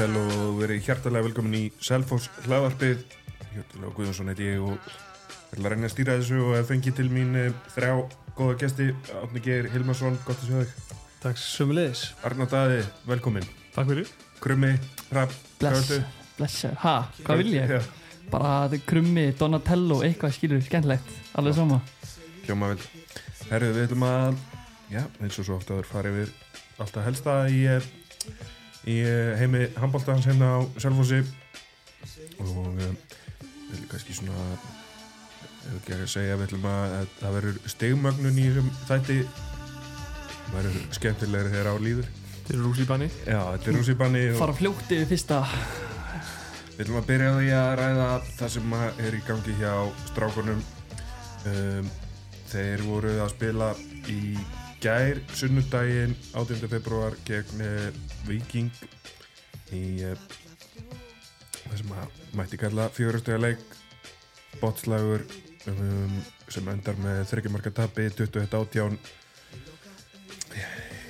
sæl og verið hjartalega velkomin í Selfoss hlaðvarpið. Hjartalega Guðjónsson heiti ég og ég ætla að reyna að stýra þessu og hef fengið til mín eh, þrjá góða gesti Átni Geir Hilmarsson, gott að sjá þig. Takk sömulegis Arnar Daði, velkomin. Takk fyrir. Krummi, Rapp, Bless, bless, ha, hvað vil ég? Já, Bara þetta krummi, Donatello, eitthvað skilur, skemmtilegt, alveg sama. Hljóma vel. Herðu, við ætlum að, já, eins og svo ofta þurr farið við alltaf helsta í, eh, í eh, heimi handbóltans hérna á Selfossi. Og um, við viljum kannski svona ef ekki að segja við ætlum að, að það verður stegmögnun í þessum þætti. Það verður skemmtilegri þegar á líður. Þeir eru rús í banni. Já, þetta er rússipanni og Fara fljótt yfir fyrsta. Við ætlum að byrja því að ræða það sem er í gangi hjá strákunum. Um, þeir voru að spila í gær sunnudaginn 18. februar gegn eh, Viking í eh, það sem að mætti kalla fjórastega leik. Botslagur um, sem endar með þryggjumarka tapi 21 átján.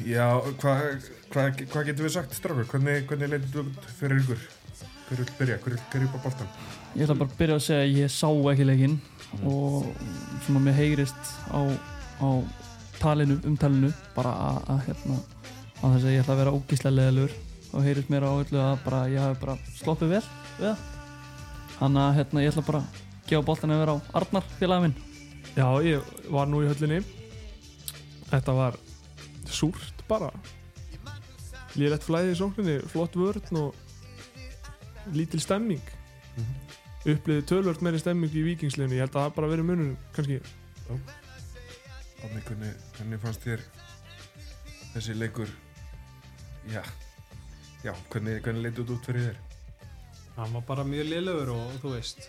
Já, hvað hva, hva getur við sagt strákur, hvernig, hvernig leitur þú út fyrir ykkur? Hver vil byrja, hver hver er upp á boltan Ég ætla bara að byrja að segja að ég sá ekki leikinn og svona mér heyrist á, á talinu, umtalinu bara að hérna að þess að ég ætla að vera ógíslega leðalur og heyrist mér á öllu að bara ég hafi bara sloppið vel við það. Þannig að hérna ég ætla bara að gefa boltan að vera á Arnar félagin minn. Já, ég var nú í höllinni. Þetta var súrt bara. Lýrætt flæði í sókninni Flott vörn og lítil stemming. Mm Mhm. Uppliði tölvört meiri stemming í vikingsliðinu Ég held að það bara verið munur kannski. Hvernig, hvernig fannst þér þessi leikur já, já hvernig, hvernig leitur þú út fyrir þér? Hann var bara mjög liðlegur og þú veist.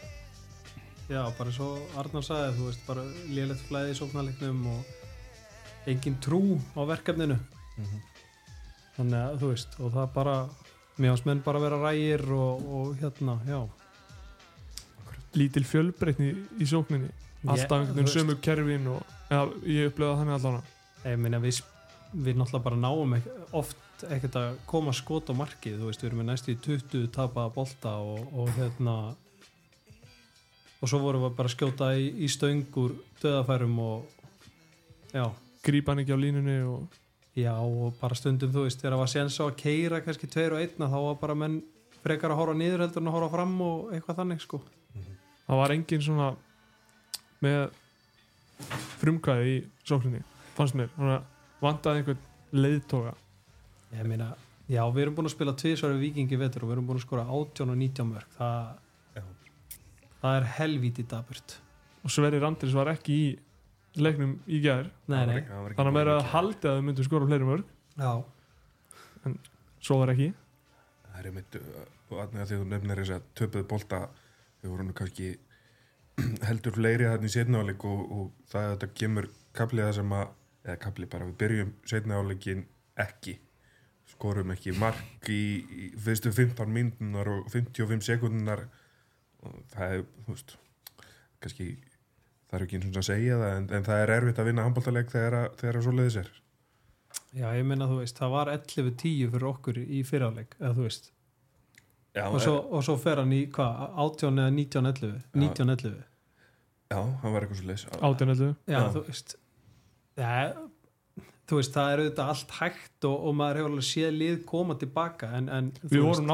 Já, bara svo Arnar sagði, þú veist, bara liðlegt flæði í sóknarleiknum og engin trú á verkefninu. Þannig að þú veist og það bara, mér hans menn bara vera rægir og, og hérna, já. Lítil fjölbreytni í sókninni. Alltaf einhvern veginn sömu kerfin og ja, ég upplegaði þannig allan Ég meina við, við náttúrulega bara náum oft ekkert að koma skot á markið, þú veist, við erum með næstu í 20 tapaða bolta og, og hérna og svo vorum við bara að skjóta í, í stöngur döðafærum og já, Grípa hann ekki á línunni og já og bara stundum þú veist, þegar það var séns á að keira kannski tveir og einna, þá var bara menn frekar að horfa niður heldur en að horfa fram og eitthvað þannig sko. Það var engin svona með frumkvæði í sókninni fannst mér, svona vantaði einhvern leiðtoga ég meina, já, við erum búin að spila tvisvar við vikingi vetur og við erum búin að skora 18 og 19 mörg það, það er helvíti daburt og Sverri Randris var ekki í leiknum í gær. Nei, Það var nei, ekki- það var ekki þannig að meira að haldi að þau myndu skora fleiri mörg já. Svo var ekki. Það er einmitt og aðnæða þegar þú nefnir þess að töpuðu bolta þau voru nú kannski heldur fleiri þarna í setnaáleik og, og það að þetta kemur kaplið það sem að eða kapli bara, við byrjum setnaáleikin ekki skorum ekki mark í, í fyrstu 15 mindunar og 55 sekundunar og það er, þú veist kannski, það er ekki eins og að segja það en, en það er erfitt að vinna handbóltaleg þegar, að- þegar að svoleiðis er. Já, ég meina þú veist, það var 11-10 fyrir okkur í fyrirháleik, eða þú veist. Já, og svo, og svo fer hann í hvað, 18 eða 19-11 19-11, já, það var eitthvað svoleiðis. Átjánellu já, Já. þú veist já, þú veist, það er auðvitað allt hægt og, og maður hefur alveg séð lið koma tilbaka en, en við vorum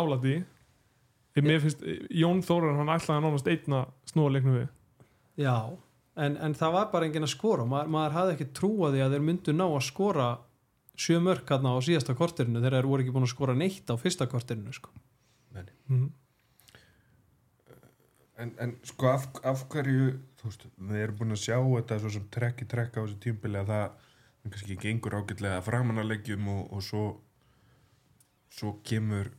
mér finnst, Jón Þórar hann ætlaði nánast einna snúa leiknum við já, en, en það var bara enginn að skora, maður, maður hafði ekki trúað því að þeir myndu ná að skora sjö mörk hérna á síðasta korterinu þegar þeir voru ekki búin að skora neitt á fyrsta korterinu sko. mm. En, en sko af, af hverju þú veist, við erum búin að sjá þetta svo sem trekk í trekk á þessu tímbili að það það kannski gengur ágætlega framan að leggjum og, og svo svo kemur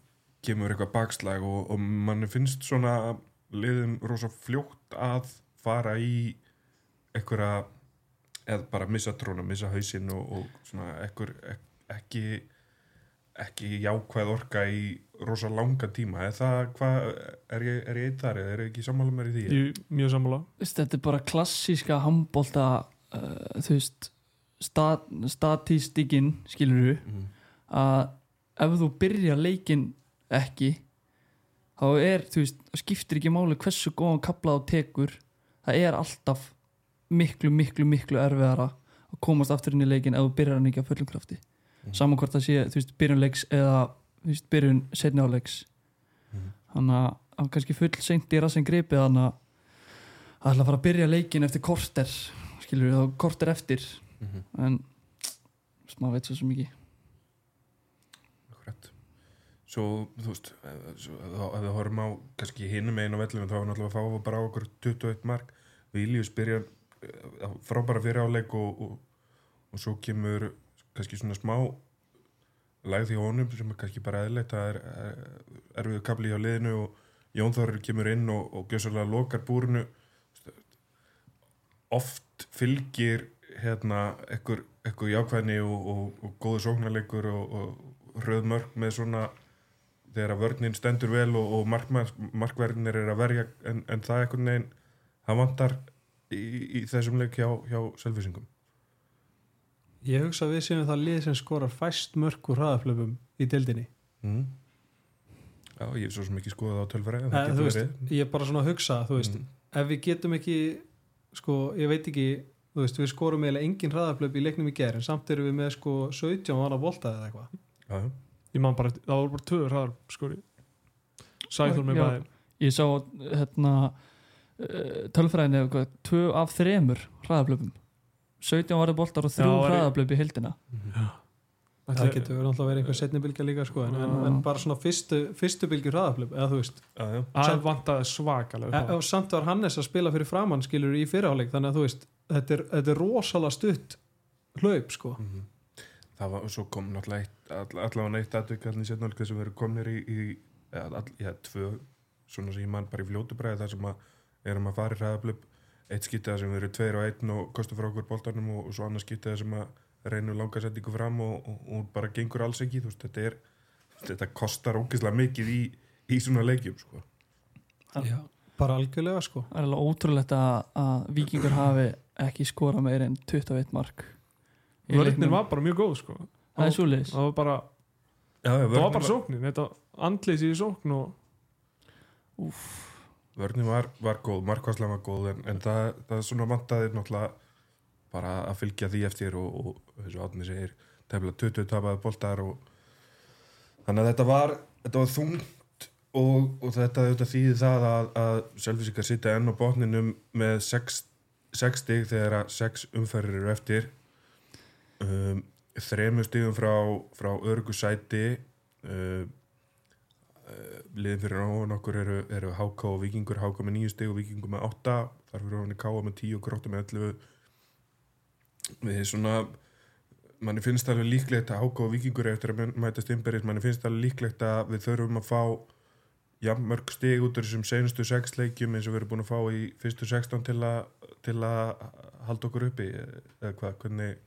kemur eitthvað bakslag og, og manni finnst svona liðum rosa fljótt að fara í einhverja eða bara missa tróna, missa hausinn og, og svona ekkur, ek, ekki ekki jákvæð orka í rosa langa tíma er það, hvað, er ég, er ég eitt þar eða er ég ekki sammála mér í því? ég, mjög sammála þetta er bara klassíska handbólta uh, þú veist stat, statistikinn skilur Mm. að ef þú byrja leikin ekki þá er, þú veist, skiptir ekki máli hversu góðan kaplað og tekur það er alltaf miklu, miklu, miklu erfiðara að komast aftur inn í leikin ef þú byrjar hann ekki að fullum krafti Mhm. saman hvort það sé, þú veist, byrjun leiks eða, þú veist, byrjun setni á leiks Mhm. þannig að hann kannski full seint í rassin gripið þannig að ætla að fara að byrja leikin eftir korter skilur við þá korter eftir Mhm. en smá veit svo sem ekki Akkurat. Svo, þú veist, ef við horfum á kannski hinum einu á vellinu þá er náttúrulega að fá bara á okkur 21 mark Viljus byrjar eh, frábæra fyrir áleik og, og, og svo kemur kannski svona smá lægð í honum sem er kannski bara eðlegt það er eh, erfiðu kapli hjá liðinu og Jón Þorur kemur inn og, og gjössalega lokar búrinu oft fylgir hérna ekkur, ekkur jákvæðni og, og, og góðu sóknarleikur og, og röð mörg með svona þegar að vörnin stendur vel og, markverðinir er að verja en, en það er einhvern veginn það vantar í, í þessum leik hjá, hjá selvfísingum Ég hugsa að við séum það lið sem skorar fæst mörg úr hraðaflöfum í deildinni mm. Já, ég hef svo sem ekki skoðað á tölfræði Eh, ég er bara svona að hugsa þú veist, mm. ef við getum ekki sko, ég veit ekki þú veist, við skorum eiginlega engin hraðaflöp í leiknum í ger en samt erum við með sko 17 vana volta eða eitthvað. Já, já. Ég man bara, það voru bara tvöður hraðar skori Sæður Já. bæði. ég sá hérna uh, tölfræðinni eða hvað, tvö af þremur hraðablöpum 17 varði boltar og þrjú Já, hraðablöp í heildina. Það getur verið náttúrulega verið einhver setni bylgja líka sko, en, en, en bara svona fyrstu, fyrstu bylgjur hraðaflöp eða þú veist, Já, já. Það vantaði svakalega e, og samt var Hannes að spila fyrir framann skilur í fyrirháleik, þannig að þú veist þetta er, þetta er rosalega stutt hlaup sko, Mhm. Það var, svo kom náttúrulega eitt, all, allavega eitt aðtökkalni setnálka sem verður komnir í, í eða, all, já, tvö, svona sem ég mann bara í fljótubræði þar sem að erum að fara í hraðablöp eitt skýttaða sem verður tveir og einn og kostur frá okkur boltanum og, og svo annað skýttaða sem að reynur langa setningu fram og, og, og bara gengur alls ekki, þú veist, þetta er þetta kostar ógeðslega mikið í, í svona leikjum, sko. Já, bara algjörlega sko. Það er alveg ótrúlegt að, að vikingur hafi ekki skora meir en 21 mark leiknum. var bara mjög góð sko. Það er svoleiðis. Það var bara, Já, já, það var bara sóknin. Þetta andleysi í sókn og vörnin var, var góð, markvarslega var góð en, en það, það svona vantaði náttúrulega bara að fylgja því eftir og, og þessu átni segir tefla 20 tapaði boltar og þannig að þetta var, þetta var þungt og, og þetta, þetta þýði það að, að selvfísikar sitja enn á botninum með 6 stig þegar að 6 umferðir eru eftir. Um, þremur stigum frá, frá örgu sæti. Um, liðin fyrir ofan okkur eru, eru HK og Víkingur. HK með 9 stig og Víkingur með 8 þar fyrir ofan í KA með 10 og Gróttu með 11 við svona manni finnst alveg líklegt að HK og Víkingur eftir að mætast innberið, manni finnst alveg líklegt að við þurfum að fá mörg stig út úr þessum senustu 6 leikjum eins og við erum búin að fá í fyrstu 16 til að, til að halda okkur uppi eða hvað, hvernig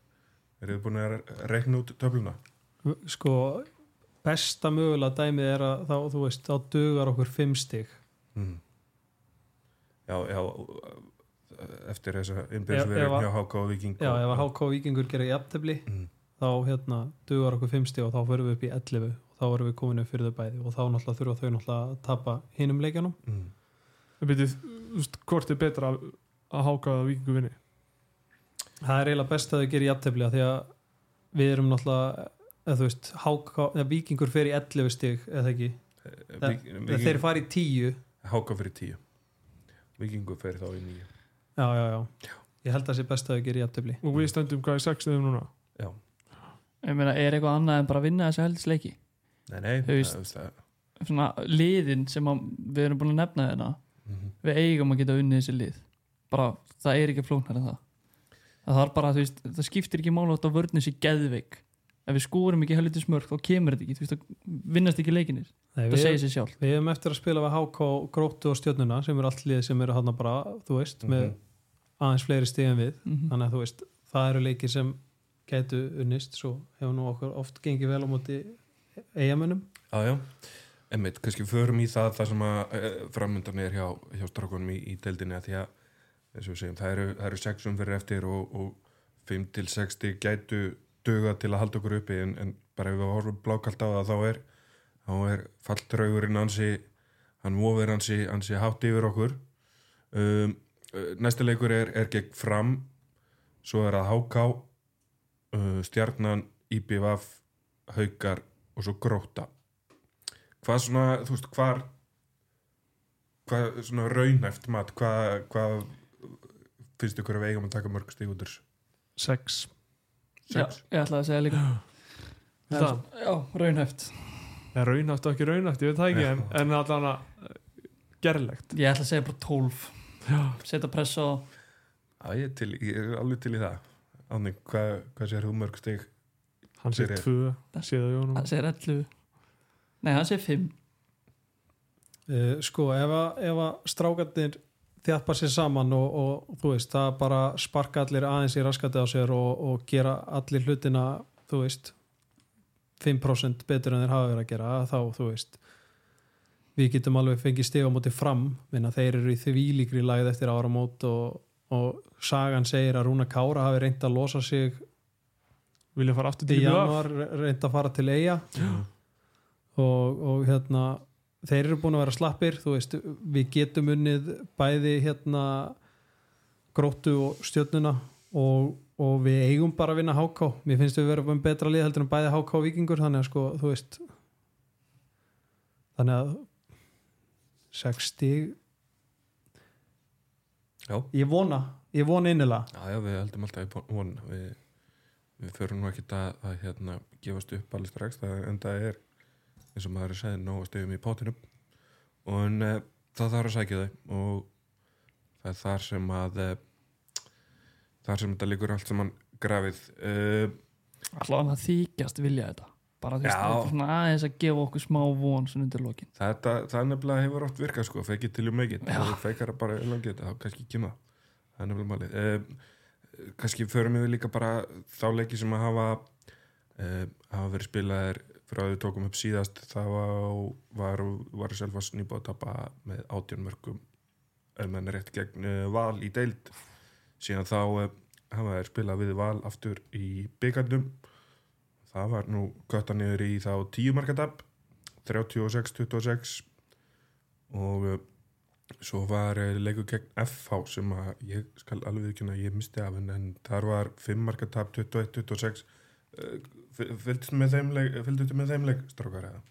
eru þið búin að reikna út töfluna? sko, besta mögulega dæmið er að þá, þú veist, þá dugar okkur 5 stig Mm. Já, já eftir þessa að- hjá HK Viking já, ef HK og Víkingur gera jafntefli mm. þá hérna dugar okkur 5 stig og þá förum við upp í 11 og þá erum við komin upp fyrir þau bæði og þá náttúrulega þurfa þau náttúrulega að tapa hinum leikjanum Mm. Það byrjuð, hvort er betra að, að háka að vikingu vinni? Það er eiginlega best að þau gera jafntefli af því að við erum náttúrulega eða þú veist, HK, eða Víkingur fer í 11 stig eða ekki, Vík, eða Víking, þeir fara í 10 HK fyrir 10 Vikingur fer þá í 9 já, já, já, ég held að það sé best að þau gera jafntefli. Og við stöndum hvað í sex eða núna? Já, ég meina, er eitthvað annað en bara að vinna þessa heldisleiki nei, nei Þú veist. það, það, svona liðin sem að, við erum búin að nefna hérna mm við eigum að geta unnið þessi lið. Bara, það er ekki flóknar en það. Það þarf bara, þú veist, það skiptir ekki mála átt að vörnum sér geðveik. Ef við skúrum ekki helviti smörk, þá kemur þetta ekki þú veist, það vinnast ekki leikinir, Nei, það segir sér sjálf við hefum eftir að spila við HK, Gróttu og Stjörnuna sem eru allt lið sem eru hann bara, þú veist með Mhm. aðeins fleiri stig en við. Mm þannig að þú veist, það eru leikir sem gætu unnist, svo hefur nú okkur oft gengið vel á móti eigamönnum Já, já. Einmitt, kannski förum í það það sem að e, framöndan er hjá, hjá strákunum í, í deildinni að því að segjum, það eru, eru sexum fyrir eftir og, og 5 til 60 gætu duga til að halda okkur uppi en, en bara ef við horfum blákalt á það þá er, þá er falldraugurinn ansi hann vofir ansi, ansi hátt yfir okkur. Um, uh, næsta leikur er, er gegn fram svo er að HK uh, stjarnan IBVF haukar og svo gróta hvað svona, þú veist, hvar hvað svona raunæft mat, hvað, hvað finnst ykkur að við eigum að taka mörg stíg út úr þessu? Sex. Já, Sex? ég ætlaði að segja líka. Það, Já, raunhæft. Er raunhaft og ekki raunhaft, ég veit það ekki en, en allan að gerlegt. Ég ætla að segja bara 12 Já, Setja press á. Já, ég er, til, ég er alveg til í það. Ánning, hvað, hvað sér þú mörg stíg? Hann sé Fyrir- tvö séða Jónum Hann segir 11 Nei, hann segir 5 Uh, sko, ef að, ef að strákarnir þjappa sér saman og, og þú veist, það bara sparka allir aðeins í raskati á sér og, og gera allir hlutina, þú veist 5% betur en þeir hafa verið að gera þá, þú veist við getum alveg fengið stiga á móti fram. Minna þeir eru í því líkri lagið eftir áramót og, og sagan segir að Rúna Kára hafi reynd að losa sig vilja fara aftur til januar, reynd að fara til eiga og, og hérna þeir eru búin að vera slappir þú veist, við getum unnið bæði hérna gróttu og stjörnuna og, og við eigum bara að vinna HK mér finnst við vera um betra lið heldur en bæði HK og vikingur þannig að sko, þú veist þannig að 60 Já. ég vona ég vona innilega. Já, já, við heldum alltaf í von við, við förum nú ekkert að, að hérna, gefast upp alveg strax það, en það er, eins og maður er segið nóg að stegum í potinu og en, e, það þarf að sækja þau og það er þar sem að e, þar sem þetta liggur allt saman grafið. E, Alltaf hann að þykjast vilja þetta. Bara er svona aðeins að gefa okkur smá von svona undir lokin. Þetta, það nefnilega hefur oft virkað sko, fake it till you make it Já. og þú feikar bara í langið, þá kannski ekki það það er nefnilega málið. E, kannski förum við líka bara þá leiki sem að hafa e, hafa verið spilaðir frá að við tókum upp síðast þá var, var Selfoss nýbúið að tapa með átjón mörgum ef menn er rétt gegn e, val í deild. Síðan þá e, hafa þeir spilað við val aftur í byggandum það var nú kötta niður í þá tíu markatab 36-26 og uh, svo var uh, leikur gegn FH sem að ég skal alveg ekki að ég misti af en, en þar var 5 markatab 21-26 uh, fylgstu með þeim leik, leik strákar eða?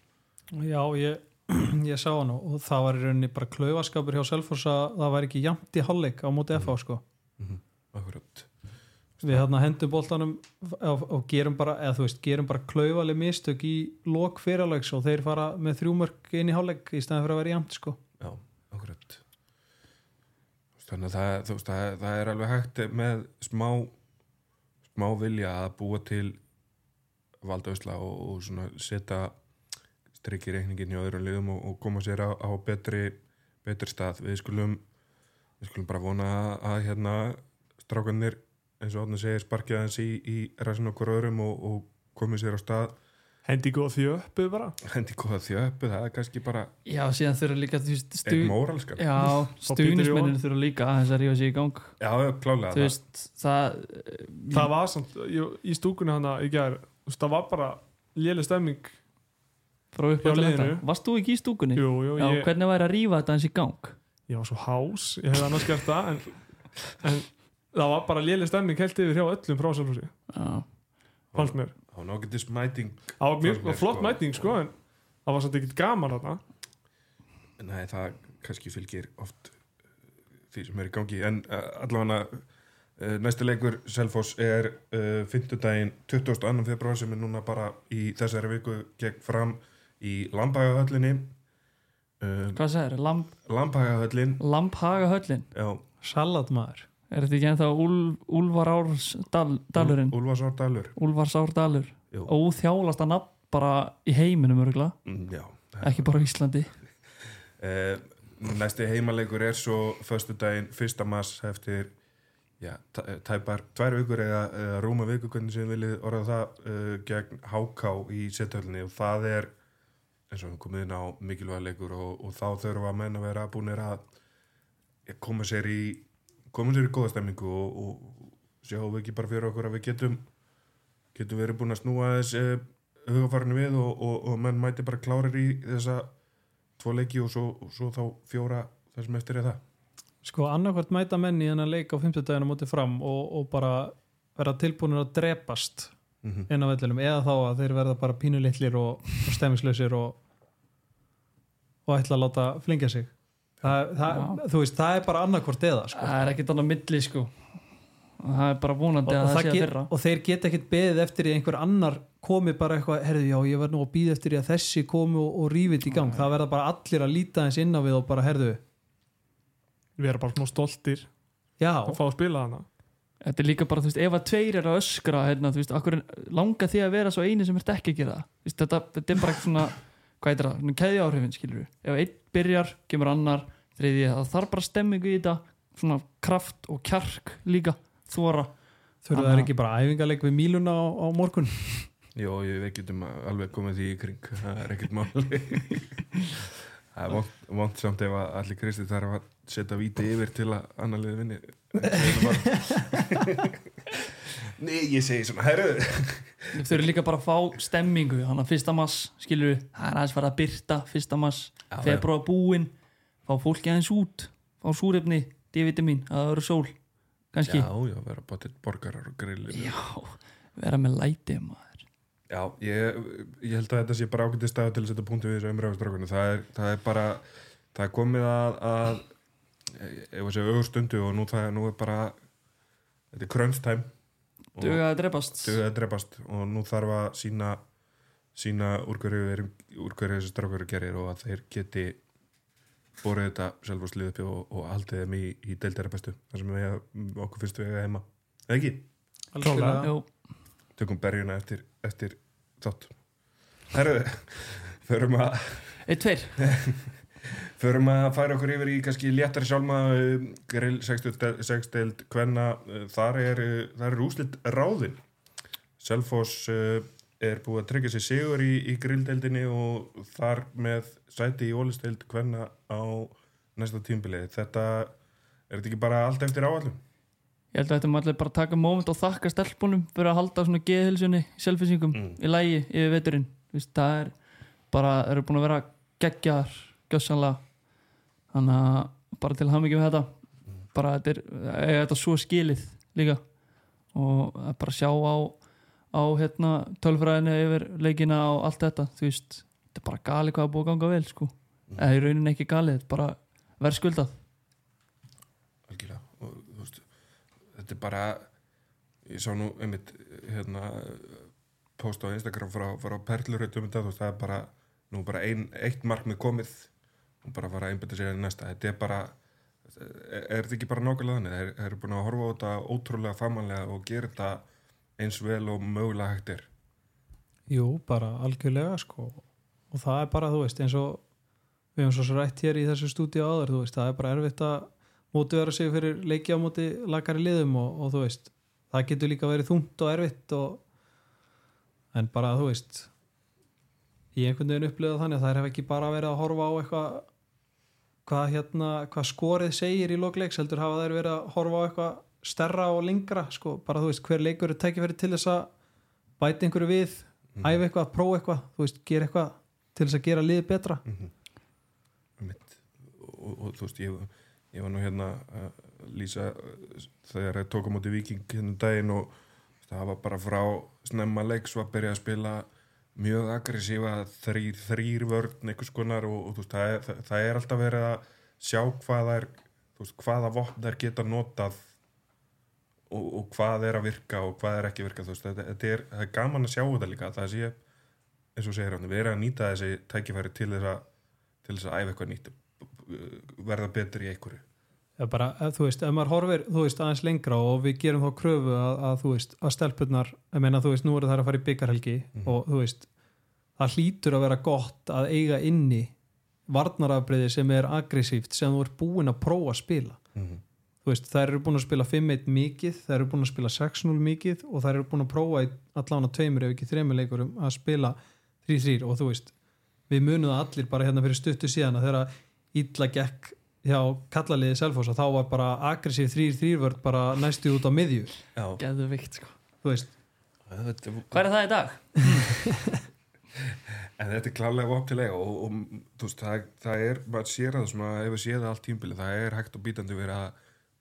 Já, ég, ég sá hann og það var í rauninni bara klaufaskapur hjá Selfoss að það var ekki jamt í hálfleik á móti FH sko. Mm Akkurat Við hérna hendum boltanum og, og gerum bara, eða þú veist, gerum bara klaufaleg mistök í lok fyrirlegs og þeir fara með þrjúmörk inn í hálfleik í staðan fyrir að vera jamt sko. Já, Þannig að það, veist, það, það er alveg hægt með smá smá vilja að búa til valdausla og, og setja strikki reikningin hjá öðrum liðum og, og koma sér á, á betri betri stað. Við skulum við skulum bara vona að, hérna strákanir eins og átna segir sparkja aðeins í, í ræsin okkur öðrum og, og komið sér á stað hendi góð því uppu bara. Hendi góða þjöppu, það er kannski bara Já, síðan þurfa líka stu... móralskar Já, stuðnismennin þurfa líka aðeins að rífa sig í gang. Já, klálega Þú veist, það það var samt, ég, í stúkunni hana í gær, það var bara léleg stemming frá upp að liðinu. Varst þú ekki í stúkunni? jú, jú, Já, ég, hvernig væri að rífa þetta eins í gang? ég var svo hás ég hefði annars gert það en, en það var bara léleg stemming helt yfir hjá öllum frá Selfossi, Já, fannst mér á nágættis mæting það var mjög flott sko. mæting sko en það var samt ekkert gaman þarna Nei, það kannski fylgir oft uh, því sem er í gangi en uh, allavega uh, næsti leikur Selfoss er uh, 5. daginn 22. februar sem er núna bara í þessari viku gegn fram í Lambhagahöllinni uh, hvað sagður? Lamp, Lambhagahöllin Lamphagahöllin já, Salatmaður Er þetta ekki ennþá Úl, Úlfar Árs dal, dalurinn? Úlfarsárdalur Úlfars Árdalur Jú. Óþjálasta nafn bara í heiminum örgulega Mm, já, Ekki bara á Íslandi Uh, næsti heimaleikur er svo föstu daginn 1. mars eftir já, tæ- tæpar tvær vikur eða, eða rúma viku hvernig sem viljið orða það uh, gegn HK í setthöllinni og það er eins og komum inn á mikilvæga leikur og, og þá þurfum að menna vera búinir að koma sér í koma sér í góða stemmingu og, og sjáum við ekki bara fyrir okkur að við getum getum verið búin að snúa þess uh, hugafarinu við og, og, og menn mæti bara klárir í þessa tvo leiki og svo, svo þá fjóra það sem eftir er það Sko annarkvært mæta menn í hennar leik á 50 dagina móti fram og, og bara vera tilbúinir að drepast mm -hmm. inn á vellinum eða þá að þeir verða bara pínulitlir og, og, og ætla að láta flingja sig það, það, þú veist, það er bara annarkvort eða sko. það er ekkert annað milli sko. Og það er bara vonandi og, að og, það sé að fyrra og þeir geta ekkert beðið eftir því að einhver annar komi bara eitthvað, herðu já ég verð nú að býða eftir því að þessi komi og, og rífið í gang. Það verða bara allir að líta eins inn á við og bara herðu, við erum bara smá stoltir já, að fá að spila hana. Þetta er líka bara, þú veist, ef að tveir er að öskra hérna, þú veist, akkur langa því að vera svo eini sem ert ekki að gera? Það Þú veist, þetta, þetta er bara eitthvað svona, hvað er það, keðja áhrifin skilur ef einn byrjar, kemur annar þriði, það þarf bara stemmingu í þetta svona kraft og kjark líka þóra, þurfa Þannig það að- ekki bara æfingarleik við míluna á, á morgun? Jó, ég veit getum alveg komið því í kring. Það er ekkert máli það er vont, vont samt ef að allir kristi þarf að setja víti yfir til að annar liði vinni. Nei, ég segi svona, herru þau eru líka bara að fá stemmingu, hann að fyrsta mass skilur það er aðeins fara að byrta fyrsta mass, februar búinn fá fólki aðeins út, fá súrefni D-vitamin, að það eru sól kannski, Já, já, vera bátir borgarar og grillir já, vera með læti maður, Já, ég, ég held að þetta sé bara ágætið stað til að setja punktu við þessu umræðastrákunni. Það, það er bara, það er komið að, að ef að segja augur stundu og nú, það, nú er bara, þetta er crunch time. og duga að drepast Dugað að drepast og nú þarf að sína, sína úr hverju, er, hverju þessi strákur gerir og að þeir geti borið þetta sjálf og sliðið upp og, og haldið þeim í, í deildæra bestu. Það sem við, okkur finnst við eiga heima. Eða ekki? Jú, tökum berjuna eftir, eftir þátt Herru, förum að eitt tveir förum að færa okkur yfir í kannski léttari sjálma uh, grill 6-deild hvenna uh, þar er, þar er úslit ráðin. Selfoss uh, er búið að tryggja sér sigur í, í grilldeildinni og þar með sæti í ólisteild hvenna á næsta tímbili þetta er þetta ekki bara allt eftir áallum Ég held að þetta maður bara taka moment og þakka stelpunum fyrir að halda svona geðhilsunni í selfisingum Mm. í lægi yfir veturinn. Það er bara, þeir eru búin að vera geggjar, gjössanlega þannig að bara til hamingi með þetta. Bara þetta er, eiga þetta svo skilið líka. Og bara sjá á, á hérna, tölfræðinu yfir leikina og allt þetta þú veist, þetta er bara gali hvað er að ganga vel sko, eða í rauninni ekki gali þetta er bara verðskuldað. Algjörlega. Og veist þetta er bara ég sá nú einmitt hérna post á Instagram frá, frá um veist það er bara nú bara ein, eitt markmið komið og bara fara að einbæta sér í næsta. Þetta er bara er, er þetta ekki bara nákvæmlega þannig? Þeir þeir eru búin að horfa á þetta ótrúlega famanlega og gera þetta eins vel og mögulega hægt er. Jú, bara algjörlega sko. Og það er bara, þú veist, eins og við hefum svo svo rætt hér í þessu stúdíu áður þú veist, það er bara erfitt að mótivera sig fyrir leiki á móti lagari liðum og, og þú veist, það getur líka verið þungt og erfitt og en bara, þú veist í einhvern veginn upplifað þannig að það er ekki bara verið að horfa á eitthvað hvað hérna, hvað skorið segir í lokleiks, heldur hafa þær verið að horfa á eitthvað stærra og lengra sko, bara þú veist, hver leikur er tekið fyrir til þess að bæta einhverju við æfa eitthvað, prófa eitthvað, þú veist, gera eitthvað til þess að gera liðið betra. Einmitt. og, og, og þú veist ég, ég var nú hérna að lýsa uh, þegar ég tók á móti viking hérna um daginn og það var bara frá snemma leiks og að byrja að spila mjög aggressífa þrýr, þrýr vörn einhvers konar og, og veist, það, er, það, það er alltaf verið að sjá hvað er veist, hvaða vopn þær geta notað og, og hvað er að virka og hvað er ekki að virka veist, þetta, þetta er, það er gaman að sjá þetta líka það sé, eins og segir hann við erum að nýta þessi tækifæri til þess að til þess að æfa eitthvað nýtt verða betur í einhverju bara, þú veist, ef maður horfir þú veist, aðeins lengra og við gerum þá kröfu að, að þú veist, að stelpurnar ég meina, þú veist, nú eru þær að fara í byggarhelgi og þú veist, það hlýtur að vera gott að eiga inni varnarafbreyði sem er aggressíft sem þú ert búin að prófa að spila. Mm þú veist, þær eru búin að spila 5-1 mikið, þær eru búin að spila 6-0 mikið og þær eru búin að prófa í allan að tveimur ef ekki þremileikurum að spila 3-3 og þú veist við munum það allir bara hérna fyrir stuttu síðan að þegar illa gekk hjá kallaliði Selfossa þá var bara aggressív 3-3 vörd bara næstu út á miðju. Já, Geðveikt sko. Hvað er það í dag? En þetta er klálega vopn til eiga og, og veist, það, það er, maður sér að það ef við séð allt tímbili, það er hægt og bítandi verið að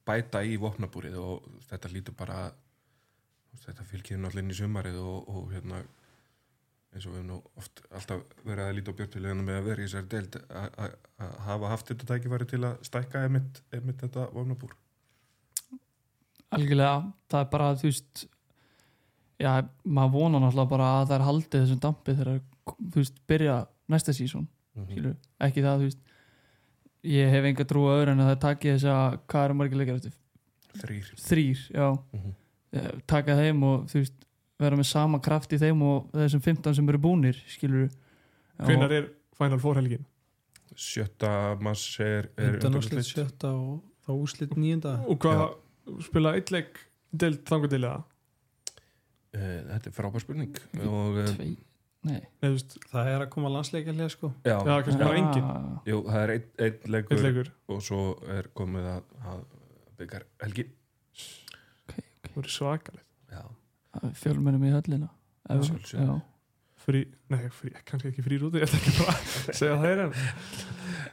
bæta í vopnabúrið og þetta lítur bara, þetta fylgir náttúrulega inn í sumarið og, og hérna, eins og við höfum nú oft alltaf verið að líta á björnfélagina með að vera í þessari deild að- hafa haft þetta tækifæri til að stækka einmitt, einmitt þetta vopnabúr. algjörlega, það er bara þú veist já, maður vonar náttúrulega bara að það er haldið þessum dampi þegar þú veist, byrja næsta sísón Mm skilur, ekki það, þú veist ég hef enga trú öðru en að það taki þess að hvað eru margir leikar eftir? Þrýr. þrýr, já, Mm Eh, taka þeim og þú veist, vera með sama kraft í þeim og þessum 15 sem eru búnir skilur hvenar er Final Four helgin? Sjötta mass er, er undanúslit sjötta og þá úslit nýjunda og hvað spila eitt leik deild þangu til það Uh, þetta er frábær spurning og uh, tvei, nei. Nei, veist, það er að koma landsleikarlega sko. Já, já, kannski bara engin Ah, jú, það er einn ein leikur leikur, og svo er komið að, að byggar helgi. Það voru svakalegt fjölmennum í höllina. Frí, nei, frí, kannski ekki frí rúti ég ætla ekki bara að segja það en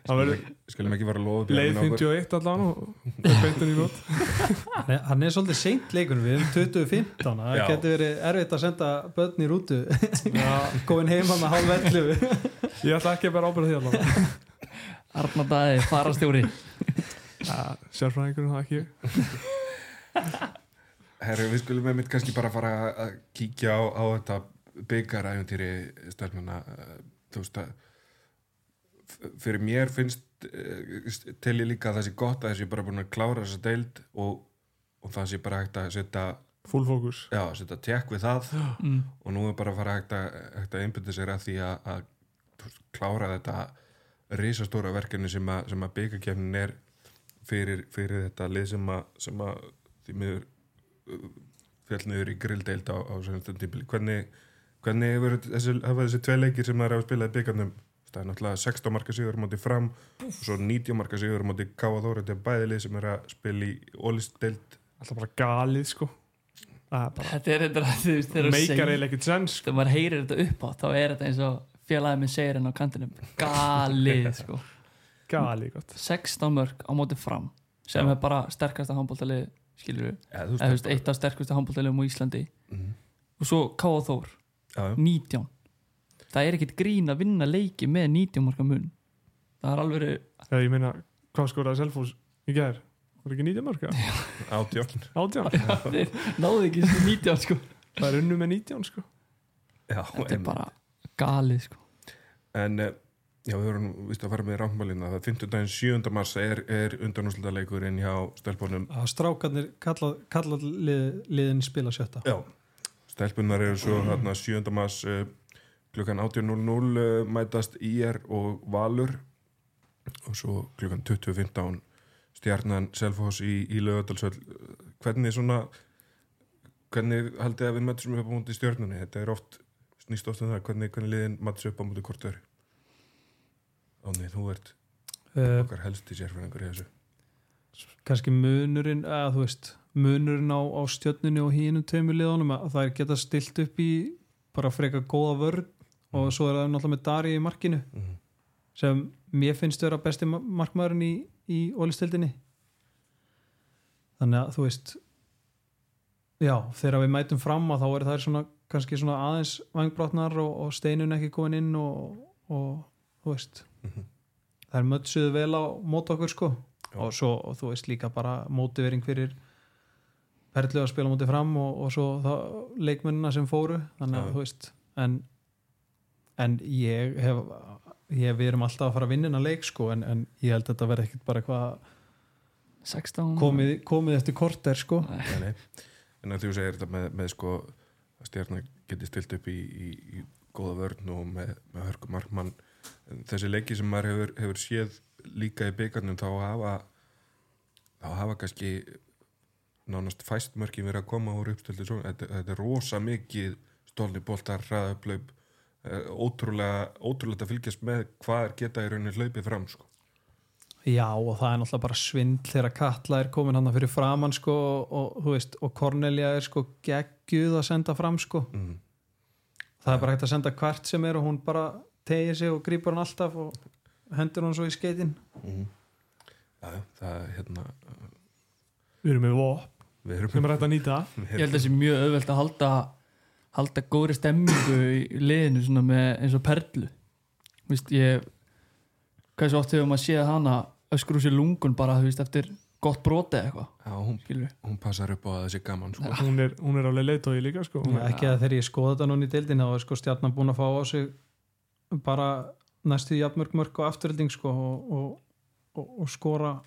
það verður skulum ekki vera að lofa leið björninn á okkur. 51 allan og beintin í nót hann er, hann er svolítið seint leikunum við um 2015 það getur verið erfitt að senda börn í rútu. Góðin heima með hálf 11 ég ætla ekki að vera ábyrða því allan Arnar Daði, farastjóri sérfræðingurinn það ekki ég. Herri, við skulum með mitt kannski bara fara að kíkja á, á þetta byggaræfintýri stelmuna þú veist að fyrir mér finnst uh, til ég líka að það sé gott að þessi bara búin að klára þessa deild og, og það sé bara hægt að setja full fókus já, setja tekk við það mm. og nú er bara að fara hægt að, hægt að einbytta sér að því að, að klára þetta risastóra verkefni sem að, sem að byggakefnin er fyrir, fyrir þetta lið sem að, sem að því miður uh, fjall niður í grilldeild á, á hvernig, hvernig hefur þessi, þessi tvei leikir sem það er að spila í byggarnum það er náttúrulega 16 marka sigur á móti fram og svo 90 marka sigur á móti Káa Þóra þetta er bæðilið sem er að spila í ólistdeild alltaf bara galið sko. Það er bara Þetta er veist þegar þú meikar segir eiginlega ekkert sens sko. þegar maður heyrir þetta upp á þá er þetta eins og félagið minn segir henn á kantinum. Galið sko. Galið gott. 16 mörg á móti fram sem Já. er bara sterkasta handbóltalið skilur við, ja, þú eða þú veist eitt af sterkustu handbóltaliðum á Íslandi Mhm. og svo K.A. Þór, Já, já. 19 það er ekkit grín að vinna leiki með 19 marka mun það er alveg Já, ég meina, hvað skoraði Selfos í gær? Var ekki 19 marka? átjón 18? þeir náðu ekki þessi 19 sko Það er unnu með 19 sko Já, þetta er bara galið sko En eh, já, við vorum vist að fara með ráttmálina það 15. daginn 7. mars er, er undanúsleikurinn hjá stelpunum að strákarnir kalla, kalla lið, spila sjötta Já, stelpunar eru svo þarna 7. mars uh, klukkan 18.00 uh, mætast IR og Valur og svo klukkan 20.15 stjarnan Selfoss í, í lögadalsvöld hvernig svona hvernig haldið að við möttum upp á múti stjörnunni þetta er oft, snýst oft um það hvernig, hvernig liðin matts upp á múti hvort öru Ánni, þú ert uh, okkar helsti sérfræðingur í þessu. Kannski munurinn að þú veist munurinn á, á stjörnunni og hínum tveimur liðunum að það er geta stilt upp í bara frekar góða vörð og svo er það náttúrulega með Dari í markinu mm. sem mér finnst vera besti ma- markmaðurinn í, í ólistildinni þannig að þú veist já, þegar við mætum fram að þá er það svona, kannski svona aðeins vangbrotnar og, og steinun ekki komin inn og, og þú veist Mhm. það er mötsuðu vel á mót okkur sko Já. og svo, og þú veist líka bara mótivering fyrir perlu að spila mótið fram og, og svo leikmennina sem fóru þannig að Já. þú veist en, en ég hef ég, við erum alltaf að fara að vinna innan leik sko, en, en ég held að þetta verði ekkert bara eitthvað 16 komið, komið eftir korter sko. Nei, nei. En að þú segir þetta með, með sko að stjarnar geti stilt upp í, í, í góða vörn og með, með hörku markmann þessi leiki sem maður hefur, hefur séð líka í byggarnum þá hafa þá hafa kannski nánast fæst mörkin verið að koma úr uppstildi svo, þetta, þetta er rosa mikið stólni boltar, hraðaplaup eh, ótrúlega, ótrúlega að fylgjast með hvað geta í rauninni hlaupið fram sko. já og það er náttúrulega bara svindl þegar Katla er komin hann fyrir framann sko, og, veist, og Cornelia er sko geggjuð að senda fram sko. mm. það er bara hægt að senda hvert sem er og hún bara tegir sig og grípur hann alltaf og hendur hann svo í skeitin. Mm já, já, það er hérna Við erum með vop við erum er hægt að nýta. Ég held að það sé mjög auðvelt að halda halda góðri stemmingu í liðinu svona með eins og perlu. Vist, ég hvað svo oft hefur maður séð hana öskur úr sér lungun bara, þú veist, eftir gott broti eða eitthvað, já, hún, skilur hún passar upp á að það sé gaman sko. hún er, hún er alveg leitói líka sko. Já, ekki að þegar ég skoða þetta núna í deildin þá er sko stjarnan búin að fá á sig bara næstu jafnmörg mörg og afturölding sko og, og, og, og skora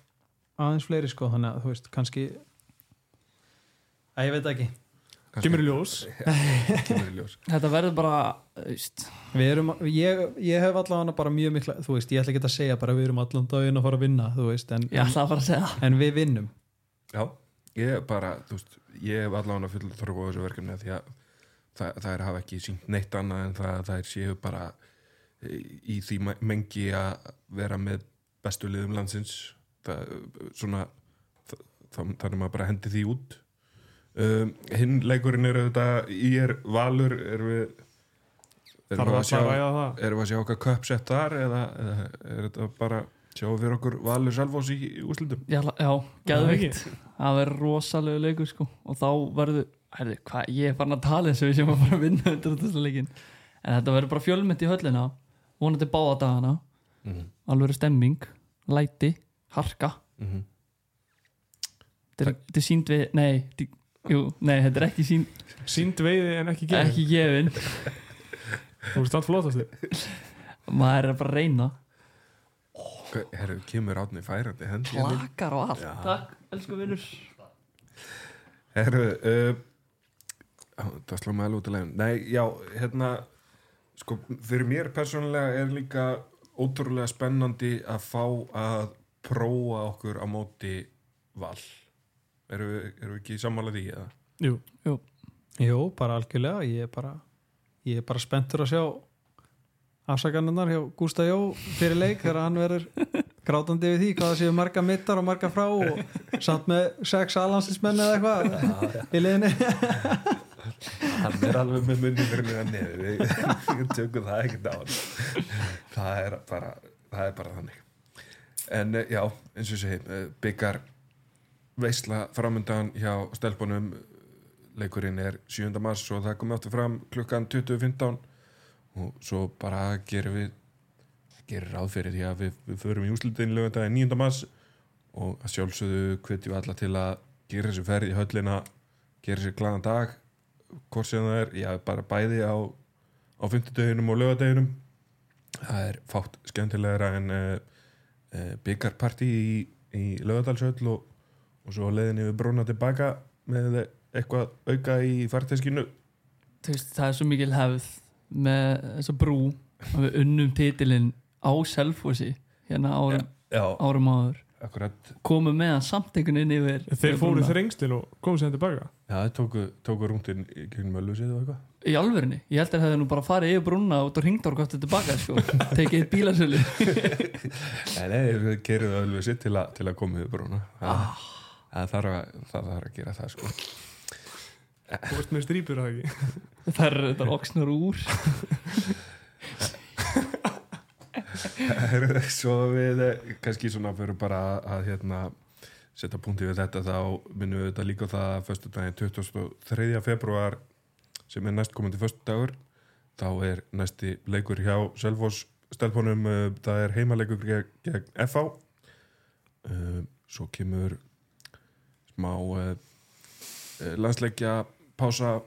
aðeins fleiri sko þannig að þú veist kannski að ég veit ekki. Kemur í ljós. Kemur í ljós. Þetta verður bara, veist. Við erum, ég, ég hef allavega bara mjög mikla þú veist, ég ætla ekki að segja bara við erum allan daginn að fara að vinna þú veist, en, ég ætla að fara að segja það. en við vinnum. Já, ég bara, þú veist ég hef allavega full þörf á þessu verkefni af því að það, það er hafa ekki sínt neitt annað en það, það er séu bara í því mengi að vera með bestu liðum landsins. Það, svona það, þannig maður bara hendi því út. Um, hinn leikurinn er auðvitað í er valur er við erum við að að sjá erum við að sjá okkar köpsett þar eða, eða er þetta bara sjáum við fyrir okkur valur Salfós í, í úslutum Já, já geðvikt Það verður rosalegu leikur sko. Og þá verður, herri, hvað, ég er farin að tala eins og við sem að fara að vinna undir þessu leikin en þetta verður bara fjölmynd í höllina vonandi báða dagana. Mm -hmm. alveg stemming, læti, harka. Mm þetta er, þetta er sínd við, nei jú, nei, þetta er ekki sínd Sýnd veiði en ekki gefin. Ekki gefin, Þú veist allt flottast maður er bara að reyna Herru, kemur átni færandi hendi hérna. Inn. klakar og allt. Já. takk, elsku vinnur Herru uh, það sló mig alveg út að leiðin Nei, já, hérna sko, fyrir mér persónulega er líka ótrúlega spennandi að fá að prófa okkur á móti val. Erum við, erum við ekki sammála því eða? Jú, Jú, bara algjörlega. Ég er bara, ég er bara spenntur að sjá afsakanirnar hjá Gústa Jó fyrir leik þegar hann verður grátandi við því hvað það séu marga mittar og marga frá og samt með sex alanslismenn eða eitthvað í liðinni Hann er alveg með munni fyrir neður við tökum það ekkert á það er bara það er bara þannig. En eh, já, eins og segi eh, byggar veisla framöndan hjá stelpunum. Leikurinn er 7. mars og það komið aftur fram klukkan 20.15 og svo bara gerum við gerir ráð fyrir því að við, við förum í úslutin lögundaginn 9. mars. Og sjálfsögðu hvetjum alla til að gera þessu ferð í höllina gera sér glaðan dag hvort sem það er, já bara bæði á á fymtudeginum og lögadeginum það er fátt skemmtilegra en uh, uh, byggarparti í, í lögadalsöll og, og svo leiðinni við brúna tilbaka með eitthvað auka í farteskinu. Veist, það er svo mikil hefð með þessa brú að við unnum titilinn á Selfossi hérna árum, já, árum áður akkurat. Komum með hann samt einhvern veginn yfir þeir yfir fóru þrengstil og komu sér tilbaka já, það tóku, tóku rúndin gegnum öllusið og eitthvað. Í alvörinni, ég held að það hefði nú bara farið yfir brúna út og ringt ára gott tilbaka sko. tekið eitt bílasölu. Nei, nei, við gerum það öllusið til, til að koma brúna það, ah, það, þarf að, það þarf að gera það sko. Þú veist með strýpur að ekki? Það er þetta oksnar úr svo við eh, kannski svona fyrir bara að, hérna setja punkti við þetta þá minnum við þetta líka það að föstudaginn 23. februar sem er næstkomandi föstudagur þá er næsti leikur hjá Selfoss stelpunum, uh, það er heimaleikur gegn, FH uh, svo kemur smá landsleikja pása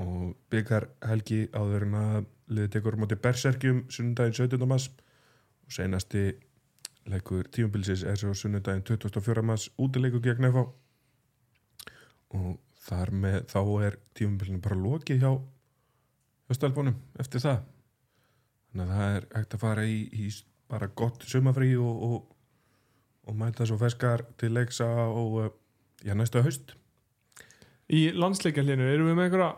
og byggar helgi áður en að liðið tekur á móti Berserkjum sunnudaginn 17. mars og seinasti leikur tímabilsis er svo sunnudaginn 24. mars útileikur gegn FH og þar með þá er tímabilinu bara lokið hjá stelpunum eftir það. Þannig að það er hægt að fara í, í bara gott sumafrí og, og, og mæta svo feskar til leiksa og uh, já, næsta haust. Í landsleikarlinu erum við með einhverja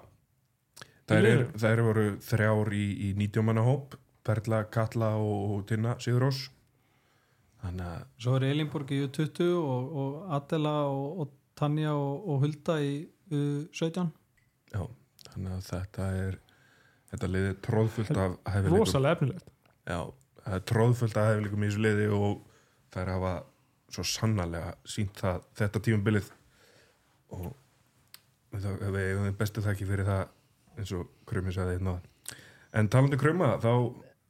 Það eru, eru voru þrjár í, í 90 manna hóp Perla, Katla og, og Tinna Sigurós þannig að Svo er Elinborg í U20 og, og Adela og, og Tanja og, og Hulda í U17. Já, þannig að þetta er þetta liði er tróðfullt af hæfileikum. rosalega efnilegt. Já, það er tróðfullt af hæfileikum í þessu liði og það er hafa svo sannarlega sínt það þetta tímabilið. Og það, þið bestu þakki fyrir það eins og Krumi sagði einn á en talandi Kruma, þá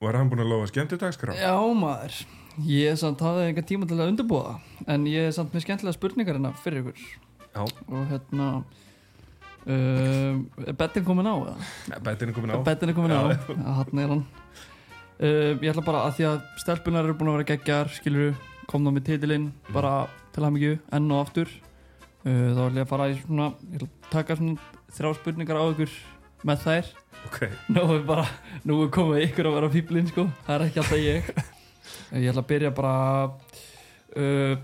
var hann búin að lofa skemmti dagskrá? Já maður. Ég er samt hafði enga tíma til að undirbúa En ég er samt með skemmtilega spurningar hérna fyrir ykkur. Já, Og hérna uh, Er bettin komin á eða? betin er komin á. Bettin er komin á? Hann er hann. Uh, Ég ætla bara að því að stelpunar eru búin að vera geggjar Skilur komna með titilinn Bara til að mikið enn og aftur. Uh, Þá ætla ég að fara í svona Ég ætla að taka svona þrjá spurningar á ykkur Með þær Ok, Nú er bara, nú er komið ykkur að vera fýblin sko, það er ekki alltaf ég. Ég ætla að byrja bara uh,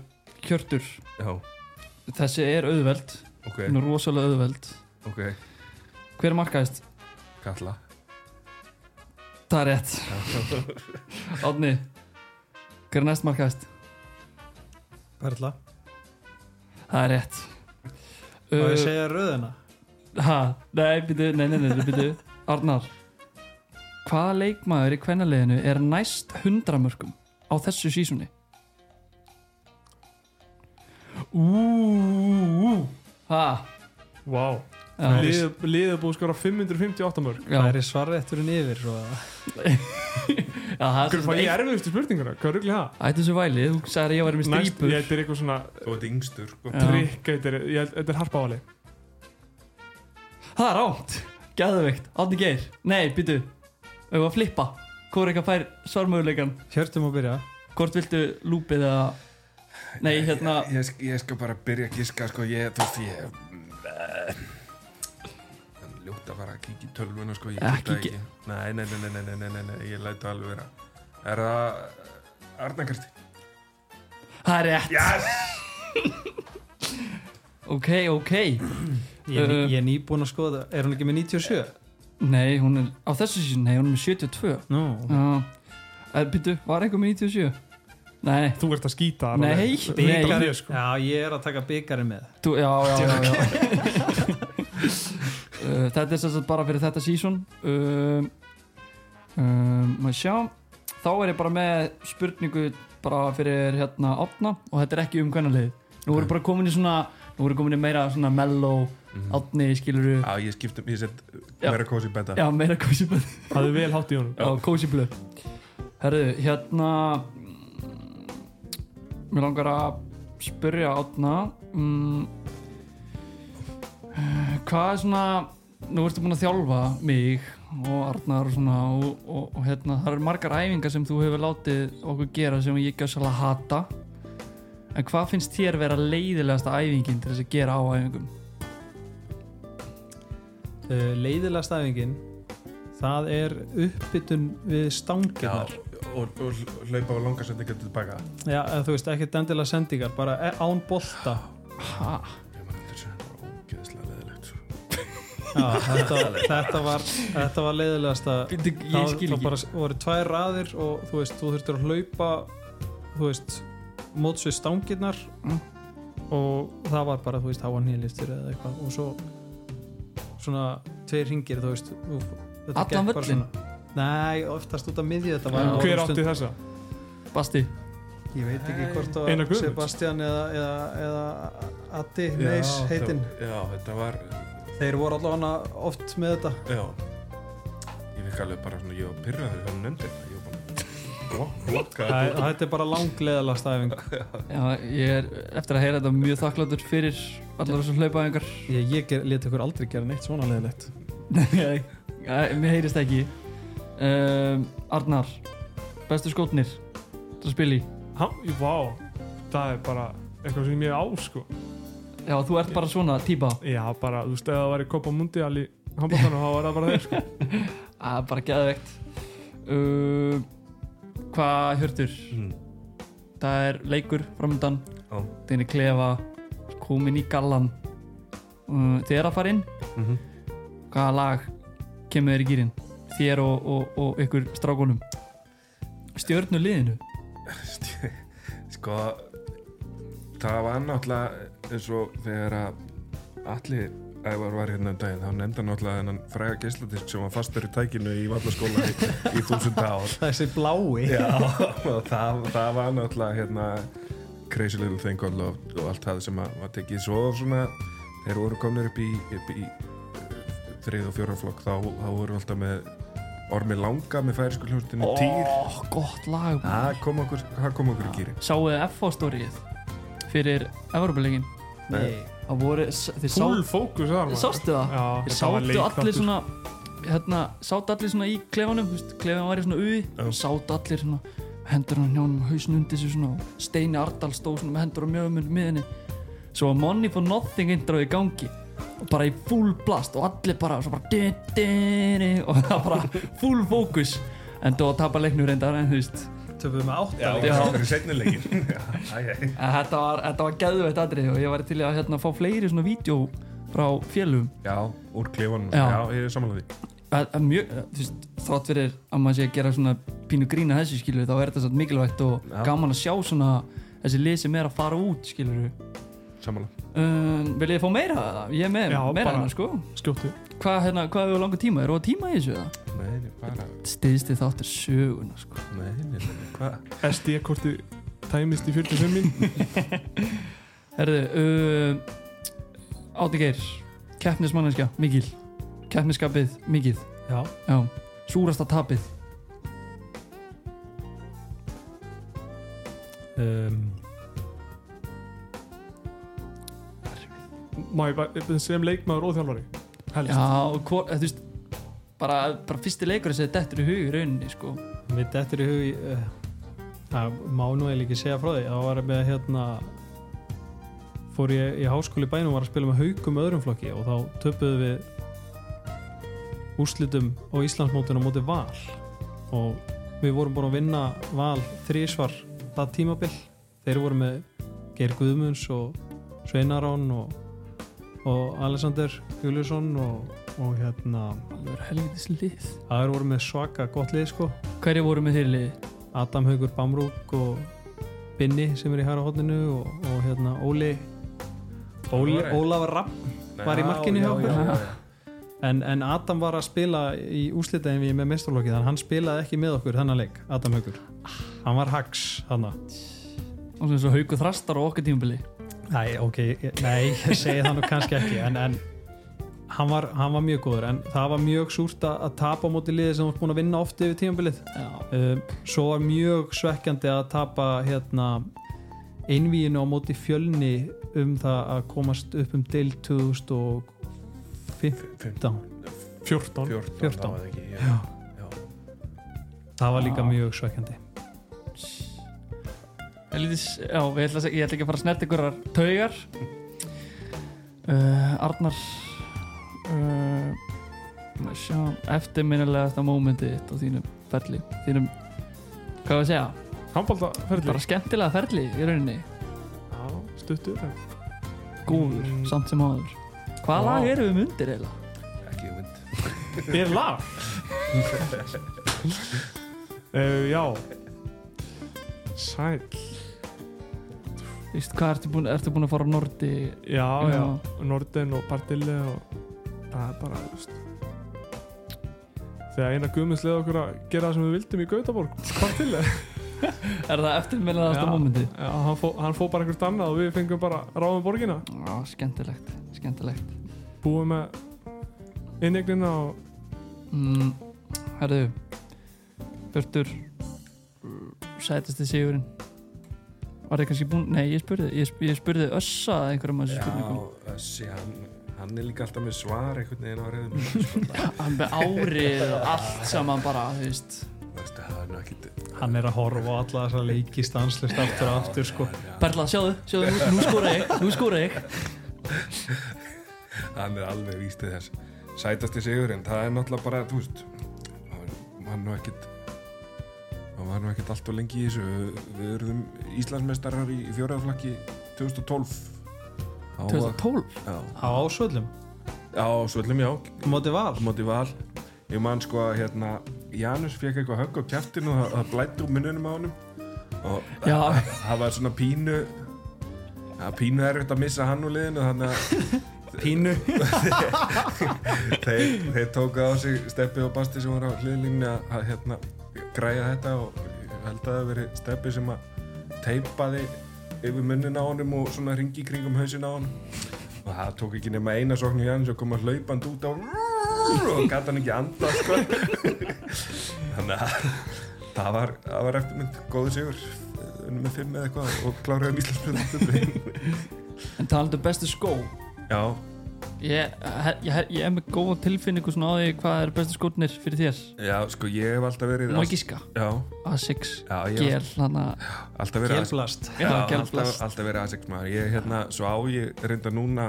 Kjörtur já, Þessi er auðveld, ok, hún er rosalega auðveld. Ok. Hver er markaðist? Kalla. Það er rétt. Átni Hver er næst markaðist? Perla. Það er rétt. Og ég uh, segja röðina? Ha, Nei, býtu, nei, nei, nei, býtu Arnar hvaða leikmaður í kvennaleginu er næst hundramörkum á þessu sísunni? Úúúú Hæ? Vá Liðið búið skora 558 mörg Já. Það er svarvetturinn yfir Hvað er erfiðustu spurningarna? Hvað ruggli það? Ættu þessu væli, þú sagði að ég var með strýpur Þetta er eitthvað svona Þú ert yngstur sko. Þetta er harpa áli Það er átt gæðveikt, Átni Geir. Nei, býtu, við að flippa? Hvor er ekki að fær svarmöguleikan hjörtum að byrja. Hvort viltu lúpið eða Nei, hérna Ég, ég, sk- ég skal bara byrja að giska, sko. Ég, þú veist, ég Það er ljótt að fara að kíkja í tölvuna, sko. Ég Ekki get það ekki. Nei, nei, nei, nei, nei, nei, nei, nei, nei Ég lætu alveg vera. Er það Arna Kristi? Það er rétt. Yes! Ok, ok ég, er ný- Uh, ég er nýbúin að skoða, er hún ekki með 97? Nei, hún er á þessu sísun, nei, hún er með 72 Nú, Já Er, Býtu, var einhver með 97? Nei, Þú ert að skýta Nei, alveg. nei. byggarinn, Ég, sko. já ég er að taka byggarinn með þú, já, já, já, já. uh, Þetta er sem sagt bara fyrir þetta sísun um, um, Maður sjá Þá er ég bara með spurningu bara fyrir hérna átna og þetta er ekki um hvernalið Nú erum bara komin í svona Nú erum komin í meira svona mellow Mhm. átni, skiluru Já, ég skiptum, ég set Já. meira kósi betta Já, meira cozy blöð Hafðu vel hátt í honum. Já, cozy blöð Herðu, hérna Mér langar að spyrja átna um, uh, Hvað er svona Nú ertu búin að þjálfa mig og Arnar og svona og, og, og hérna, það eru margar æfingar sem þú hefur látið okkur gera sem ég ekki að svolítið hata En hvað finnst þér vera leiðilegasta æfingin til þess að gera á æfingum? uh, leiðilega stæfingin það er uppbytun við Já, stangirnar og, og hlaupa á langarsendingar tilbaka já, eða þú veist, ekkert endilega sendingar bara e- án bolta. Það leðilegt sko. já, þetta, þetta var þetta var leiðilegasta. Skil þá ekki. bara voru tvær raðir og þú veist, þú þurftir að hlaupa þú veist móts við stangirnar. Mm. og það var bara, þú veist, háa nýlistur eða eitthvað. Og svo svona tveir ringir, þú veist Allan svona- Nei, oftast út af miðju þetta var Hver stund- átti þessa? Basti. Ég veit ekki hvort það var? Sebastian eða, eða, eða Addi Já, Neis heitinn. Já, þetta var Þeir voru allavega oft með þetta. Já. Ég fikk alveg bara svona, ég var pyrraður þegar hún nefndi þetta Þetta er bara langleðala stæfing Já, ég er eftir að heyra þetta mjög þakkláttur fyrir allar þessar hlaupaðingar Ég, ég ger, let ykkur aldrei gera neitt svona leðilegt Nei, mér heyrist ekki. Um, Arnar bestu skótnir til að spila í? Ha, vá, það er bara eitthvað sem ég á sko. Já, þú ert bara svona típa. Já, bara, þú veist, ef það væri Copa Mundial í handbóltanum, þá var það bara þeir sko. Það er bara geðveikt. Uh, Hvað hjörtur? mm. Það er leikur framöndan. Þinn er klefa komin í gallan uh, Þið er að fara inn mm -hmm. Hvaða lag kemur þér í gýrin? Þér og, og, og ykkur strákunum Stjörnu liðinu Sko Það var náttúrulega eins og þegar að allir Ævar var hérna um daginn, þá nefndi hann náttúrulega þennan fræga geisladisk sem var fastur í tækinu í vallaskóla í, í þúsund ár. Þessi blái. Já, það, það var náttúrulega hérna crazy little thing og, og allt það sem að, var tekið. Svo svona, þeir voru komnir upp í, í þrið og fjóraflokk þá, þá voru alltaf með ormi langa með færisku hljómsdini Ó, týr. gott lag það kom okkur, það kom okkur í gýri Sáu þið FH-stórið fyrir Evropalegin Nei voru, Full fókus sástu það? Já, leikþáttur. allir svona hérna, sátu allir svona í klefanum klefan var í svona uði Já. sátu allir svona hendur hann hjánum hausin undir sig svona Steini Ardal stóð svona með hendur á mjögum miðinni svo var Money for Nothing intro í gangi og bara í full blast og allir bara svo bara di, di, di, og það var bara full fókus en þú að tapa leiknum reyndar en þú veist Töfum við er setnilegin En þetta var, var geðveitt atrið og ég var til að hérna, fá fleiri svona vídeo frá félugum Já, úr klefanum, Já. já, ég er samanlega er mjög, veist, þrátt fyrir að maður sé að gera svona pínu grína þessu skilur þá er þetta svona mikilvægt og Já. gaman að sjá svona þessi lið sem er að fara út skilur Samanlega um, Vil ég fá meira af það? Ég er með Já, meira bara- hennar sko Skjóttu. Hvað hérna, hvað hefur langa tíma? Eru á tíma í þessu eða? Nei, nei, bara, Stiðsti þáttur söguna sko nei, nei, nei, hvað SD-korti tæmist í 45 minn. Herðu, uh, Átti Geir Keppnismanneskja, mikil Keppniskapið, mikið Já Já, súrasta tapið um, Má ég bara sem leikmaður og þjálfari. Helst. Já, hvor, þú veist bara, bara fyrsti leikur sem þetta er í hug í rauninni sko Við dettur í hug í, uh, Það má nú eiginlega ekki segja frá því Það var með hérna Fór ég í háskóli í bænum og var að spila með haugum öðrum flokki og þá töpuðu við úrslitum á Íslandsmótinu á móti val og við vorum búin að vinna val þrísvar það tímabil þeir voru með Geir Guðmunds og Sveinarón og, og Alexander Júliusson og, og hérna Alveg helvitis lið. það voru með svaka gott lið sko. Hverju voru með þeirri liði? Adam Haugur Bamrúk og Binni sem er í hæra hodninu og, og hérna Óli. Það? Ólafur Rapp Var í markinu hjá okkur? en, en Adam var að spila í úslitaðin við með mestralokki þannig hann spilaði ekki með okkur þennan leik Adam Haugur. Hann var hags hann Og svona svo haugu þrastar á okkar tímabili Nei, ok, nei, ég segi það nú kannski ekki en, en hann, var, hann var mjög góður en það var mjög súrt að, að tapa á móti liði sem var búin að vinna oft yfir tímabilið Já, um, svo var mjög svekkjandi að tapa hérna einvíinu á móti fjölni um það að komast upp um del 2015 Fimm- 14. 14, 14. það var ekki, já. Já. já. það var líka mjög svekkjandi helvitis, já ég, ætla, ég ætla ekki að fara að snert ykkurar taugar uh, Arnar uh, maður sjá, eftirminnilegasta mómenti á þínum ferli þínum, hvað var að segja Handbólta ferli. bara skemmtilega ferli í rauninni Já, stuttur. góður, Mm. samt sem áður hvaða Vá. lag eru við mundir eiginlega? ekki hugmynd Er lag? uh, já. Sæl. Víst, hvað ertu búin, ertu búin að fara á Nordi Já, Já. já. Norden og Partille og það er bara, þú veist. Þegar eina guðmins leði okkur að gera það sem við vildum í Gautaborg. Partille. er það eftirminnilegasta Já. mómenti? Já, hann fó, hann fó bara einhvert annað og við fengum bara ráðum borgina. Já, skemmtilegt, skemmtilegt Búið með innegnina og mm, Herðu Björtur Sætasti sigurinn Var þið kannski búin, nei ég spurði Ég, ég spurði Össa að einhverjum að þessu spurningum. Já, þessi, hann, hann er líka alltaf með svar einhvern veginn á reyðum Hann með árið og allt saman bara, þú veist. Það er hann er að horfa á alla þessa leiki stanslust aftur og aftur sko. Perla, sjáðu, sjáðu, nú, nú skóra ég Nú skóra ég. Hann er alveg vístið þess. Sætasti sigur en það er náttúrulega bara, þú veist hann var nú ekkit hann var nú ekkit allt og lengi í þessu. Við- erum Íslandsmeistarar í fjóraðaflakki 2012 Á- 2012 Já, á ásvöllum, já svöllum já. Á móti val? Á móti val. Ég man sko að hérna Janus fekk eitthvað högg á kæftinu og það- það blætti úr munnunum á honum. Og það, það var svona pínu það var pínu erfitt að missa hann úr liðinu þannig að pínu. Þeir, þeir tóku á sig Steppi og Basti sem voru á hliðlinni að, að hérna, græja þetta og ég held að það hafi verið Steppi sem að teipaði yfir munnin á honum og svona ringi kringum hausin á honum. Og það tók ekki nema eina sóknu í hann sem kom að hlaupand út á og gæti hann ekki anda sko. þannig að það var, það var eftirmynd góðu sigur. Með fimm eða eitthvað og kláraði um Íslandsmynd En talandi um bestu skó já, Ég, ég, ég, ég er með góða tilfinningu svona á því hvað er bestu skótnir fyrir þér. Já, sko ég hef alltaf verið Má ekki gíska. Já, A6 já, ég hef Gel, þannig að alltaf verið gelblast Já, Já, gelblast. alltaf, alltaf verið A6 maður. Ég hérna, svo á ég reynda núna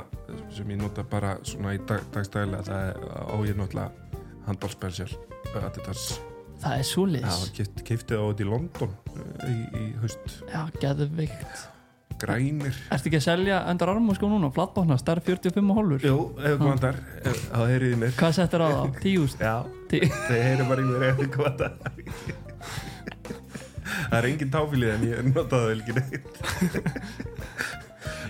sem ég nota bara svona í dag, dagstæðilega það er, á ég náttúrulega handballspecial Adidas, það er já, súlis keift, keifti það út í London uh, í, í haust, Já, geðvikt grænir. Ertu ekki að selja endar armú sko núna, flatbána, starf 45 og hólur Jú, ef þú vandar, þá heyriði mér. Hvað settur á það? Tíust? Já, Tí... þeir heyri bara í mér ef þið hvað það er. Engin táfílið en ég notaði það ekki neitt.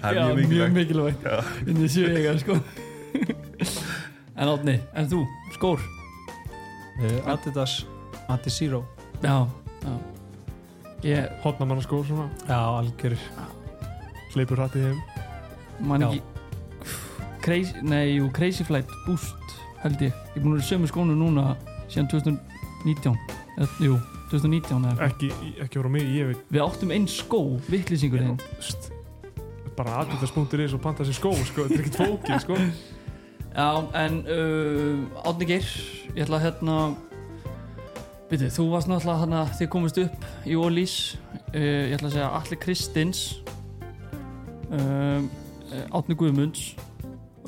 Það er Já, mjög mikilvægt. mikilvægt. Já. Inn í sjöega sko. En Átni, en þú, skór? Uh, Adidas Adizero. Já, já. Ég hotnamanna skór svona. Já, algjör hleypur hrættið heim man ekki Crazy, nei, jú, Crazy Flight Boost held ég. Ég er búin að vera í sömu skónu núna síðan 2019 Eða, Jú, 2019 eða ekki, ekki voru mig, ég veit Við áttum einn skó, vittlýsingur einn bara aðvitaðs.is og panta sér skó sko, þetta er ekkert fókið sko. Já, en uh, Átni Geir, ég ætla að hérna Veitu, þú varst náttúrulega þarna þið komist upp í Ólís. Uh, Ég ætla að segja Alli Kristins um, uh, Átni Guðmunds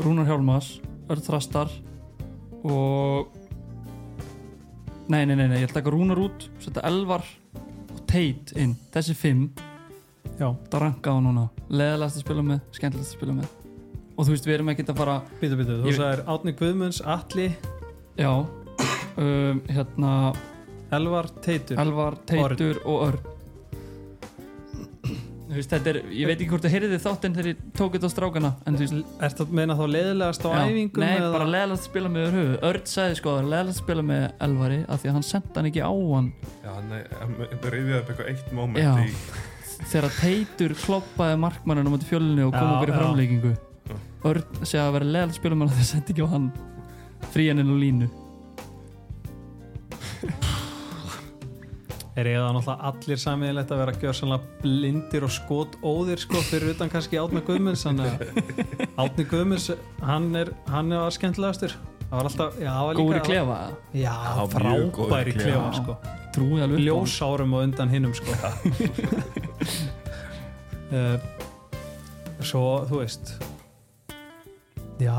Rúnar Hjálmas Örð Þrastar og Nei, nei, nei, nei, ég ætla að taka Rúnar út Setja Elvar og Teit inn. Þessi fimm já, Það ranka á núna. Leðalegast að spila með, skemmtilegast að spila með. Og þú veist, við erum ekkert að fara býtu, býtu, þú sagðir Átni Guðmunds, Atli Já. Um, Hérna Elvar, Teitur. Elvar, Teitur og Örn veist, þetta er Ég veit ekki hvort þú heyrði þáttinn þegar ég tók þetta á strákana En þú veist Er þetta að meina þá leiðilegast á já, æfingum Nei, eða? bara leðalegt að spila með höfu Örn sagði sko að leðalegt að spila með Elvari af því að hann senda hann ekki á hann. Já, nei, það reyðið upp eitthvað eitt moment Já. í þegar Teitur kloppaði markmanninu á fjölunni og kom Já, okkur í Já. Örn segði að vera leðalegt að spila með hann af því að sendi ekki á hann. Fríaninn og línu Er ég það náttúrulega allir samiðilegt að vera gjörsanlega blindir og skot óðir sko fyrir utan kannski Átni Guðmunds að Átni Guðmunds hann er, hann er skemmtilegastur það var alltaf, já, það var líka Góður í klefa? Já, frábæri klefa. sko. Trúið alveg ljósárum og undan hinnum sko. Uh, Svo, þú veist Já,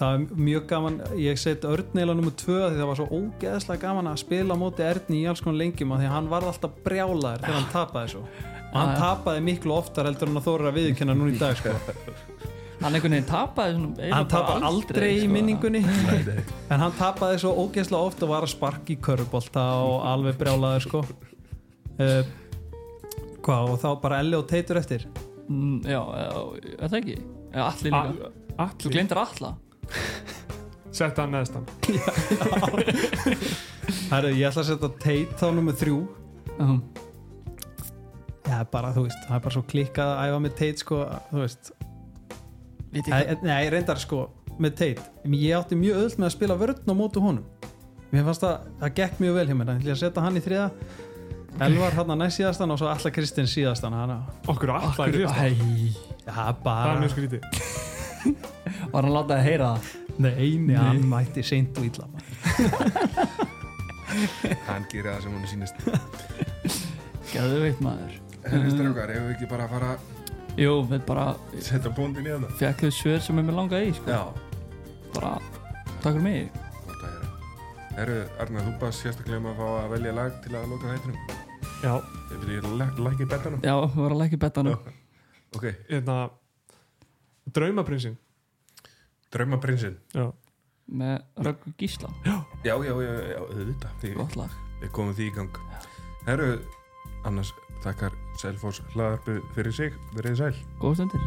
það er mjög gaman ég set Örneila nummer 2 því það var svo ógeðslega gaman að spila móti Erni í alls konar lengjum því hann varð alltaf brjálaður þegar hann tapaði svo og hann já. tapaði miklu oftar heldur en að þóra að viðurkenna núna í dag sko. Hann einhvern veginn tapaði hann tapaði aldrei í sko. minningunni nei. en hann tapaði svo ógeðslega oft og var að sparki í körfubolta og alveg brjálaður sko uh, hvað og þá bara Elli og Teitur eftir Mm, Já, það ekki? Allir líka Þú allir, glemdir alla setta hann neðstan Herru, ég ætla að setja Teit þá nummer þrjú. Um, Já, bara, þú veist, það er bara svo klikkað að æfa með Teit sko, þú veist. Ég Nei, nei, reyndar sko, með Teit Ég átti mjög öll með að spila vörn á mótu honum. Mér fannst það, það gekk mjög vel hjá mér. Þannig að setja hann í þriða Elvar hann að næst síðastan og svo Alla Kristinn síðastan. Okkur er fyrst Já, það er bara mjög skrítið Var hann látað að heyra það? Nei, nei, hann mætti seint og illa. Hann gerir það sem hann sýnist. Gæðu veit maður. Herri strákar, ef við ekki bara að fara Jú, við bara að setja bóndin í það fekk þau svör sem er mér langað í sko. Já, Bara, takk fyrir mig. Gott að heyra. Herru, Arna, þú bara sérstaklega um að fá að velja lag til að loka hættunum já, Ef við erum lækið betanum. Já, við varum að lækja betanum. Ok, hérna draumaprinsinn. Draumaprinsinn? Með Röggu Gísla. Já, já, já, já, Gott lag. Við komum því í gang. Herru, annars þakkar Selfoss hlaðarpu fyrir sig. Verið sæl. Góð stundir